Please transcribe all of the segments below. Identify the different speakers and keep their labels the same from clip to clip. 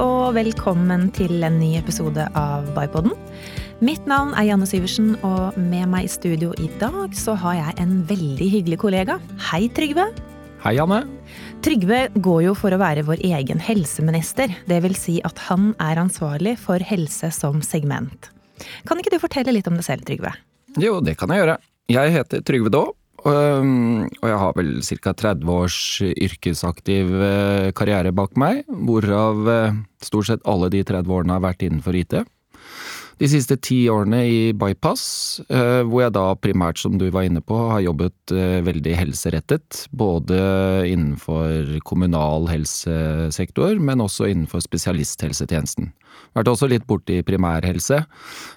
Speaker 1: og velkommen til en ny episode av Bypodden. Mitt navn er Janne Syversen, og med meg i studio i dag så har jeg en veldig hyggelig kollega. Hei, Trygve.
Speaker 2: Hei, Janne.
Speaker 1: Trygve går jo for å være vår egen helseminister. Det vil si at han er ansvarlig for helse som segment. Kan ikke du fortelle litt om deg selv, Trygve?
Speaker 2: Jo, det kan jeg gjøre. Jeg heter Trygve Og jeg har vel ca. 30 års yrkesaktiv eh, karriere bak meg, hvorav eh, stort sett alle de 30 årene har vært innenfor IT de siste ti årene i Bypass, eh, hvor jeg da primært, som du var inne på, har jobbet eh, veldig helserettet. Både innenfor kommunal helsesektor, men også innenfor spesialisthelsetjenesten. Vært også litt borti primærhelse,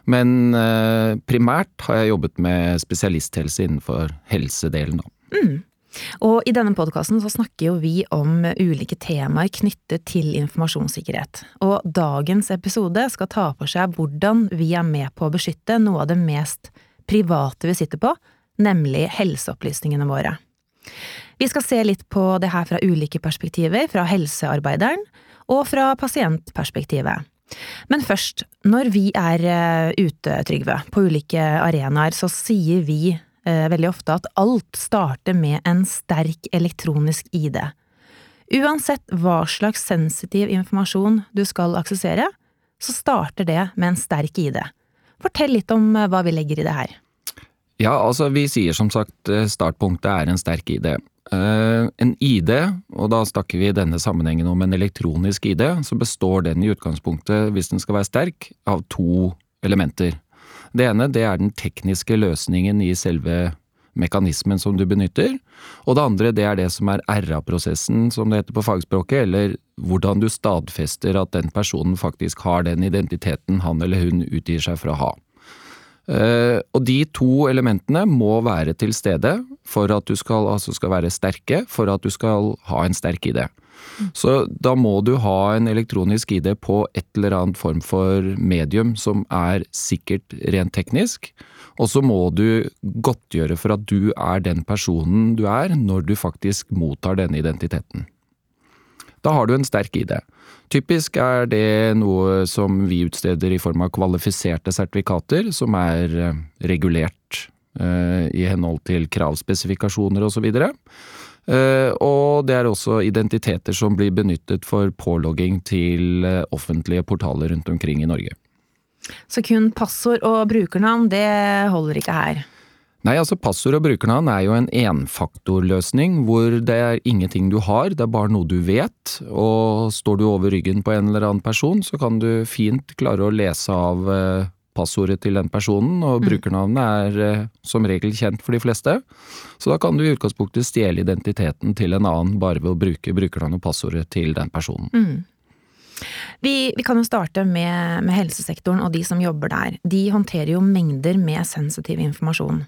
Speaker 2: men eh, primært har jeg jobbet med spesialisthelse innenfor helsedelen.
Speaker 1: Mm. Og i denne podkasten så snakker jo vi om ulike temaer knyttet til informasjonssikkerhet. Og dagens episode skal ta for seg hvordan vi er med på å beskytte noe av det mest private vi sitter på, nemlig helseopplysningene våre. Vi skal se litt på det her fra ulike perspektiver, fra helsearbeideren og fra pasientperspektivet. Men først, når vi er eh, ute, Trygve, på ulike arenaer, så sier vi veldig ofte at alt starter med en sterk elektronisk ID. Uansett hva slags sensitiv informasjon du skal aksessere, så starter det med en sterk ID. Fortell litt om eh, hva vi legger i det her.
Speaker 2: Ja, altså vi sier som sagt eh, startpunktet er en sterk ID. En ID, og da snakker vi i denne sammenhengen om en elektronisk ID, så består den i utgangspunktet, hvis den skal være sterk, av to elementer. Det ene det er den tekniske løsningen i selve mekanismen som du benytter. Og det andre det er det som er RA-prosessen, som det heter på fagspråket, eller hvordan du stadfester at den personen faktisk har den identiteten han eller hun utgir seg for å ha. Uh, og de to elementene må være til stede for at du skal, altså skal være sterke, for at du skal ha en sterk ID. Så da må du ha en elektronisk ID på et eller annet form for medium som er sikkert rent teknisk. Og så må du godtgjøre for at du er den personen du er når du faktisk mottar denne identiteten. Da har du en sterk ID. Typisk er det noe som vi utsteder i form av kvalifiserte sertifikater, som er eh, regulert i henhold til kravspesifikasjoner osv. Eh, og det er også identiteter som blir benyttet for pålogging til eh, offentlige portaler rundt omkring i Norge.
Speaker 1: Så kun passord og brukernavn, det holder ikke her?
Speaker 2: Nei, altså passord og brukernavn er jo en enfaktorløsning hvor det er ingenting du har, det er bare noe du vet. Og står du over ryggen på en eller annen person, så kan du fint klare å lese av eh, passordet til den personen, og mm. brukernavnet er eh, som regel kjent for de fleste. Så da kan du i utgangspunktet stjele identiteten til en annen bare ved å bruke brukernavnet og passordet til den personen. Mm.
Speaker 1: Vi, vi, kan jo starte med, med, helsesektoren og de som jobber der. De håndterer jo mengder med sensitiv informasjon.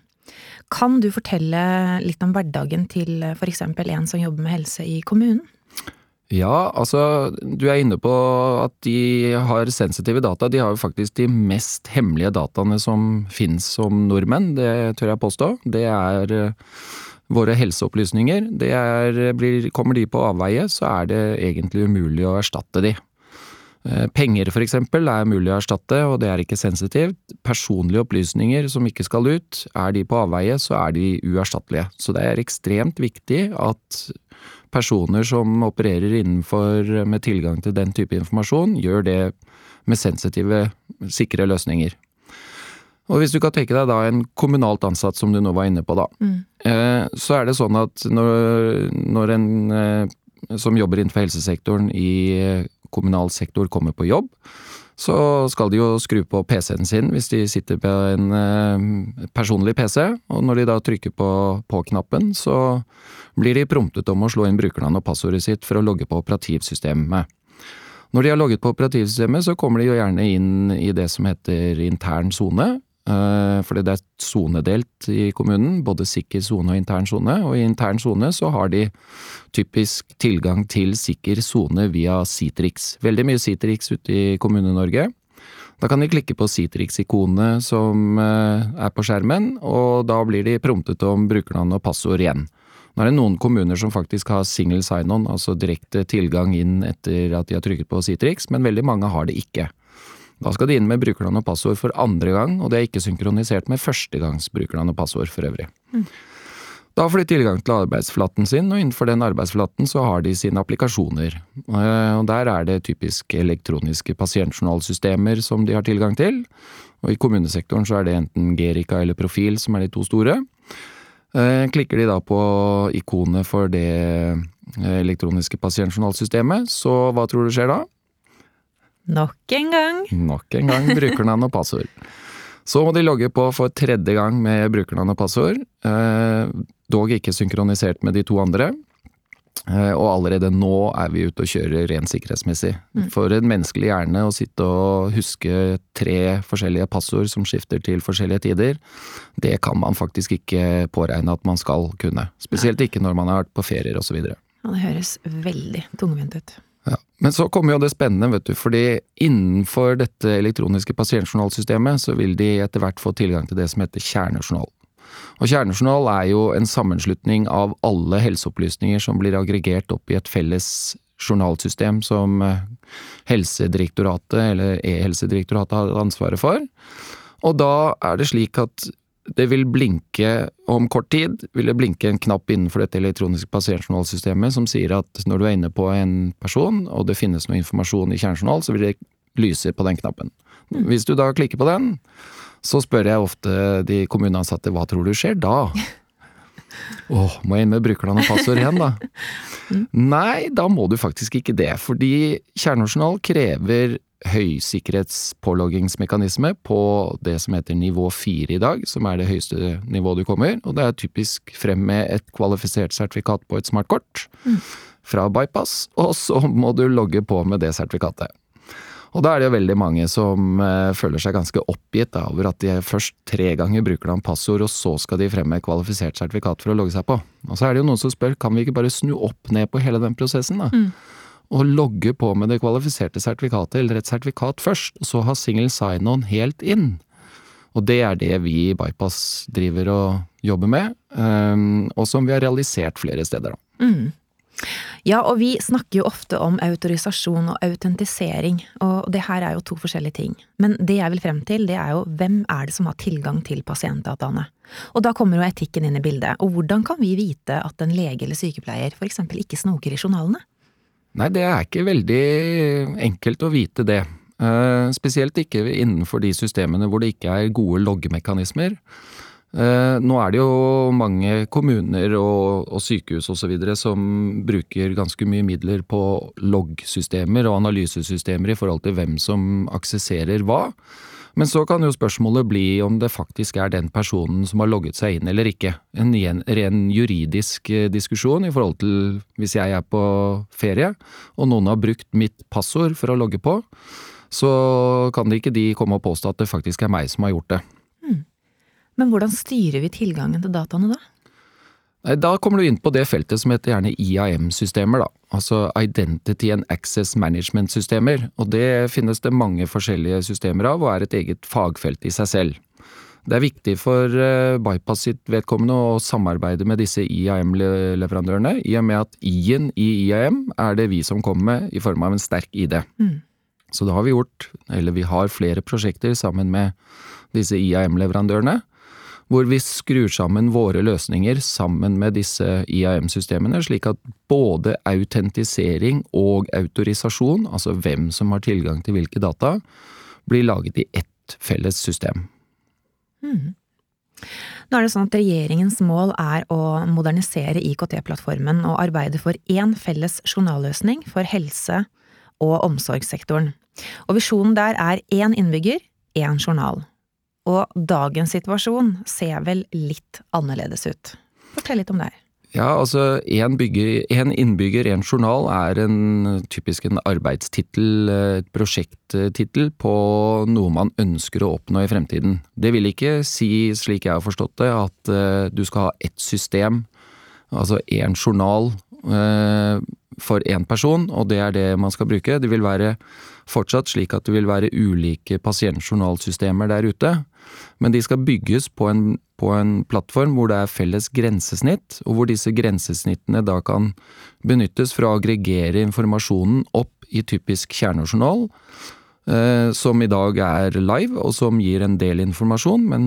Speaker 1: Kan du fortelle litt om hverdagen til f.eks. en som jobber med helse i kommunen?
Speaker 2: Ja, altså du er inne på at de har sensitive data. De har jo faktisk de mest hemmelige dataene som finnes som nordmenn, det tør jeg påstå. Det er eh, våre helseopplysninger. Det er, blir, kommer de på avveie, så er det egentlig umulig å erstatte de. Eh, penger eksempel er mulig å erstatte, og det er ikke sensitivt. Personlige opplysninger som ikke skal ut, er de på avveie, så er de uerstattelige. Så det er ekstremt viktig at personer som opererer innenfor med tilgang til den type informasjon, gjør det med sensitive, sikre løsninger. Og hvis du kan tenke deg da en kommunalt ansatt, som du nå var inne på, da. Mm. Eh, så er det sånn at når, når en eh, som jobber innenfor helsesektoren i eh, kommunal sektor kommer på jobb, så skal de jo skru på PC-en sin hvis de sitter på en personlig PC, og når de da trykker på på-knappen, så blir de promptet om å slå inn brukernavn og passordet sitt for å logge på operativsystemet. Når de har logget på operativsystemet, så kommer de jo gjerne inn i det som heter intern sone. Eh, fordi det er sonedelt i kommunen, både sikker sone og intern sone. Og i intern sone så har de typisk tilgang til sikker sone via Citrix. Veldig mye Citrix ute i Kommune-Norge. Da kan de klikke på Citrix-ikonet som eh, er på skjermen, og da blir de promptet om brukernavn og passord igjen. Nå er det noen kommuner som faktisk har single sign-on, altså direkte tilgang inn etter at de har trykket på Citrix, men veldig mange har det ikke. Da skal de inn med brukernavn og passord for andre gang, og det er ikke synkronisert med førstegangsbrukernavn og passord for øvrig. Mm. Da får de tilgang til arbeidsflaten sin, og innenfor den arbeidsflaten så har de sine applikasjoner. Eh, og Der er det typisk elektroniske pasientjournalsystemer som de har tilgang til. Og i kommunesektoren så er det enten Gerica eller Profil som er de to store. Eh, klikker de da på ikonet for det eh, elektroniske pasientjournalsystemet, så hva tror du skjer da?
Speaker 1: Nok en gang.
Speaker 2: Nok en gang brukernavn og passord. Så må de logge på for tredje gang med brukernavn og passord, eh, dog ikke synkronisert med de to andre. Eh, og allerede nå er vi ute og kjører rent sikkerhetsmessig. Mm. For en menneskelig hjerne å sitte og huske tre forskjellige passord som skifter til forskjellige tider, det kan man faktisk ikke påregne at man skal kunne. Spesielt ikke når man har vært på ferier osv.
Speaker 1: Det høres veldig tungvint ut.
Speaker 2: Ja. Men så kommer jo det spennende, vet du, fordi innenfor dette elektroniske pasientjournalsystemet så vil de etter hvert få tilgang til det som heter kjernejournal. Og Kjernejournal er jo en sammenslutning av alle helseopplysninger som blir aggregert opp i et felles journalsystem som eh, Helsedirektoratet, eller E-helsedirektoratet, har ansvaret for. Og da er det slik at det vil blinke om kort tid, vil det blinke en knapp innenfor dette elektroniske pasientjournalsystemet som sier at når du er inne på en person, og det finnes noe informasjon i kjernejournal, så vil det lyse på den knappen. Mm. Hvis du da klikker på den, så spør jeg ofte de kommuneansatte hva tror du skjer da? Åh, oh, må jeg inn med brukernavn og passord igjen, da? Mm. Nei, da må du faktisk ikke det. Fordi kjernejournal krever høysikkerhetspåloggingsmekanisme på det som heter nivå fire i dag, som er det høyeste nivået du kommer. Og det er typisk frem med et kvalifisert sertifikat på et smartkort mm. fra Bypass, og så må du logge på med det sertifikatet. Og da er det jo veldig mange som uh, føler seg ganske oppgitt over at de først tre ganger bruker de passord, og så skal de fremme kvalifisert sertifikat for å logge seg på. Og så er det jo noen som spør kan vi ikke bare snu opp ned på hele den prosessen, da? Mm. Og logge på med det kvalifiserte sertifikatet, eller et sertifikat først, og så ha single sign-on helt inn. Og det er det vi i Bypass driver og jobber med, um, og som vi har realisert flere steder, da. Mm.
Speaker 1: Ja, og vi snakker jo ofte om autorisasjon og autentisering, og det her er jo to forskjellige ting. Men det jeg vil frem til, det er jo hvem er det som har tilgang til pasientdataene? Og da kommer jo etikken inn i bildet, og hvordan kan vi vite at en lege eller sykepleier for eksempel ikke snoker i journalene?
Speaker 2: Nei, det er ikke veldig enkelt å vite det. Eh, spesielt ikke innenfor de systemene hvor det ikke er gode loggemekanismer. Eh, nå er det jo mange kommuner og, og sykehus osv. som bruker ganske mye midler på loggsystemer og analysesystemer i forhold til hvem som aksesserer hva. Men så kan jo spørsmålet bli om det faktisk er den personen som har logget seg inn eller ikke. En ren juridisk eh, diskusjon i forhold til hvis jeg er på ferie og noen har brukt mitt passord for å logge på, så kan ikke de komme og påstå at det faktisk er meg som har gjort det.
Speaker 1: Men hvordan styrer vi tilgangen til dataene da?
Speaker 2: Da kommer du inn på det feltet som heter gjerne IAM-systemer, da. Altså Identity and Access Management-systemer. Og det finnes det mange forskjellige systemer av, og er et eget fagfelt i seg selv. Det er viktig for uh, Bypass sitt vedkommende å samarbeide med disse IAM-leverandørene, i og med at I-en i IAM er det vi som kommer med i form av en sterk ID. Mm. Så da har vi gjort, eller vi har flere prosjekter sammen med disse IAM-leverandørene, hvor vi skrur sammen våre løsninger sammen med disse IAM-systemene, slik at både autentisering og autorisasjon, altså hvem som har tilgang til hvilke data, blir laget i ett felles system. Mm.
Speaker 1: Nå er det sånn at Regjeringens mål er å modernisere IKT-plattformen og arbeide for én felles journalløsning for helse- og omsorgssektoren. Og Visjonen der er én innbygger, én journal. Og dagens situasjon ser vel litt annerledes ut. Fortell litt om det.
Speaker 2: Ja, altså én innbygger, én journal er en typisk en arbeidstittel, et prosjekttittel på noe man ønsker å oppnå i fremtiden. Det vil ikke si, slik jeg har forstått det, at uh, du skal ha ett system altså én journal eh, for én person, og det er det man skal bruke. Det vil være fortsatt slik at det vil være ulike pasientjournalsystemer der ute, men de skal bygges på en, på en plattform hvor det er felles grensesnitt, og hvor disse grensesnittene da kan benyttes for å aggregere informasjonen opp i typisk kjernejournal, som i dag er live, og som gir en del informasjon, men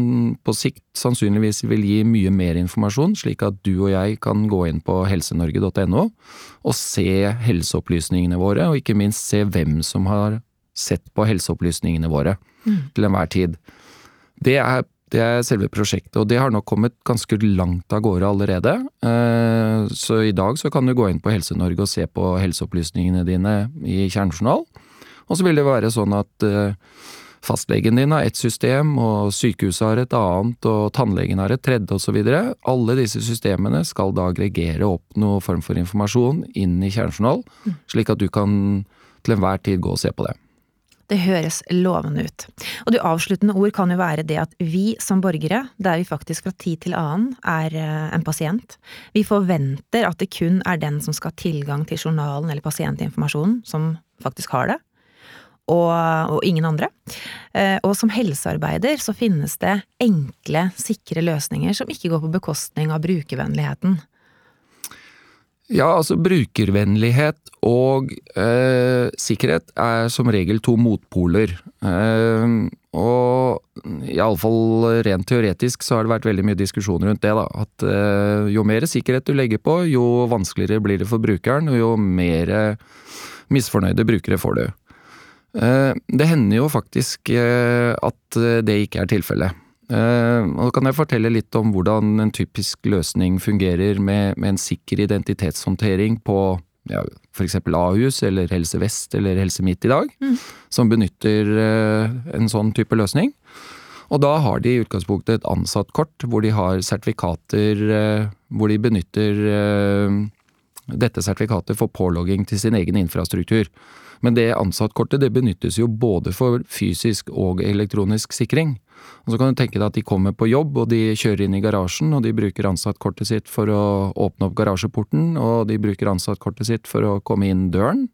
Speaker 2: på sikt sannsynligvis vil gi mye mer informasjon, slik at du og jeg kan gå inn på helsenorge.no og se helseopplysningene våre, og ikke minst se hvem som har sett på helseopplysningene våre mm. til enhver tid. Det er, det er selve prosjektet, og det har nok kommet ganske langt av gårde allerede. Eh, så i dag så kan du gå inn på Helse-Norge og se på helseopplysningene dine i kjernejournal. Og så vil det være sånn at uh, fastlegen din har ett system, og sykehuset har et annet, og tannlegen har et tredje, osv. Alle disse systemene skal da aggregere opp noe form for informasjon inn i kjernejournal, mm. slik at du kan til enhver tid gå og se på det.
Speaker 1: Det høres lovende ut. Og det avsluttende ord kan jo være det at vi som borgere, der vi faktisk fra tid til annen er eh, en pasient, vi forventer at det kun er den som skal ha tilgang til journalen eller pasientinformasjonen, som faktisk har det og, og ingen andre. Eh, og som helsearbeider så finnes det enkle, sikre løsninger som ikke går på bekostning av brukervennligheten.
Speaker 2: Ja, altså brukervennlighet og eh, sikkerhet er som regel to motpoler. Eh, og iallfall rent teoretisk så har det vært veldig mye diskusjon rundt det, da. At eh, jo mer sikkerhet du legger på, jo vanskeligere blir det for brukeren, og jo mer misfornøyde brukere får du. Eh, det hender jo faktisk eh, at eh, det ikke er tilfellet. Og da kan jeg fortelle litt om hvordan en typisk løsning fungerer med, med en sikker identitetshåndtering på ja, f.eks. Ahus eller Helse Vest eller Helse Midt i dag, mm. som benytter en sånn type løsning. Og da har de i utgangspunktet et ansattkort hvor de har sertifikater hvor de benytter dette sertifikatet for pålogging til sin egen infrastruktur. Men det ansattkortet det benyttes jo både for fysisk og elektronisk sikring. Og Så kan du tenke deg at de kommer på jobb, og de kjører inn i garasjen, og de bruker ansattkortet sitt for å åpne opp garasjeporten, og de bruker ansattkortet sitt for å komme inn døren.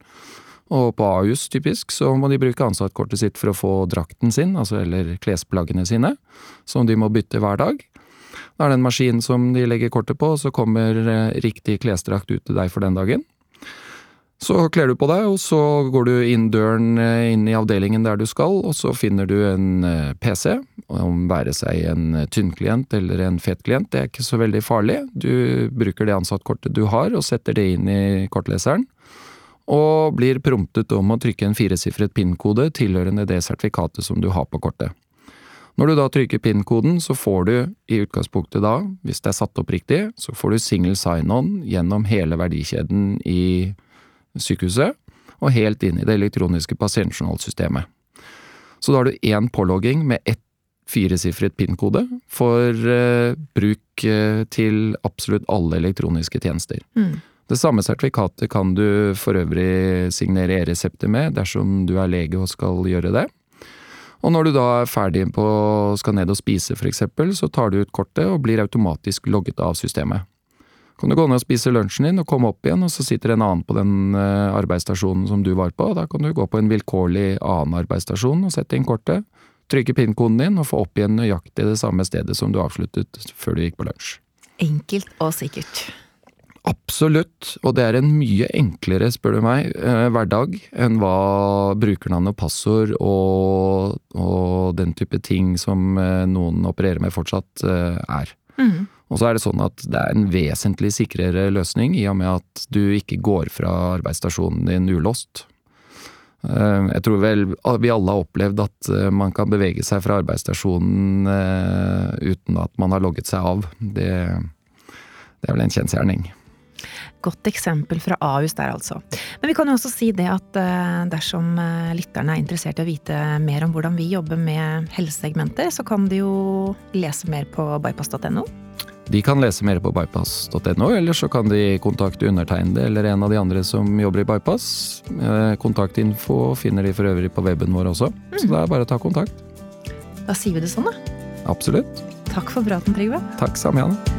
Speaker 2: Og på Ahus typisk så må de bruke ansattkortet sitt for å få drakten sin, altså eller klesplaggene sine, som de må bytte hver dag. Da er det en maskin som de legger kortet på, og så kommer eh, riktig klesdrakt ut til deg for den dagen. Så kler du på deg, og så går du inn døren eh, inn i avdelingen der du skal, og så finner du en eh, PC, om være seg en tynn klient eller en fet klient, det er ikke så veldig farlig. Du bruker det ansattkortet du har, og setter det inn i kortleseren. Og blir promptet om å trykke en firesifret PIN-kode tilhørende det sertifikatet som du har på kortet. Når du da trykker PIN-koden, så får du i utgangspunktet da, hvis det er satt opp riktig, så får du single sign-on gjennom hele verdikjeden i sykehuset, og helt inn i det elektroniske pasientjournalsystemet. Så da har du én pålogging med ett firesifret PIN-kode for eh, bruk eh, til absolutt alle elektroniske tjenester. Mm. Det samme sertifikatet kan du for øvrig signere e-resepter med dersom du er lege og skal gjøre det. Og når du da er ferdig på skal ned og spise eksempel, så tar du ut kortet og blir automatisk logget av systemet kan du gå ned og spise lunsjen din og komme opp igjen, og så sitter en annen på den eh, arbeidsstasjonen som du var på, og da kan du gå på en vilkårlig annen arbeidsstasjon og sette inn kortet, trykke pinnkoden din og få opp igjen nøyaktig det samme stedet som du avsluttet før du gikk på lunsj.
Speaker 1: Enkelt og sikkert.
Speaker 2: Absolutt, og det er en mye enklere, spør du meg, eh, hverdag enn hva brukernavn og passord og, og, den type ting som eh, noen opererer med fortsatt er. Mm. Og så er det sånn at det er en vesentlig sikrere løsning, i og med at du ikke går fra arbeidsstasjonen din ulåst. Eh, jeg tror vel vi alle har opplevd at eh, man kan bevege seg fra arbeidsstasjonen eh, uten at man har logget seg av. Det, det er vel en kjensgjerning.
Speaker 1: Godt eksempel fra Ahus der, altså. Men vi kan jo også si det at dersom lytterne er interessert i å vite mer om hvordan vi jobber med helsesegmenter, så kan de jo lese mer på bypass.no.
Speaker 2: De kan lese mer på bypass.no, eller så kan de kontakte undertegnede eller en av de andre som jobber i Bypass. Eh, kontaktinfo finner de for øvrig på weben vår også, mm. så det er bare å ta kontakt.
Speaker 1: Da sier vi det sånn, da.
Speaker 2: Absolutt.
Speaker 1: Takk for praten, Trygve.
Speaker 2: Takk, samme Janne.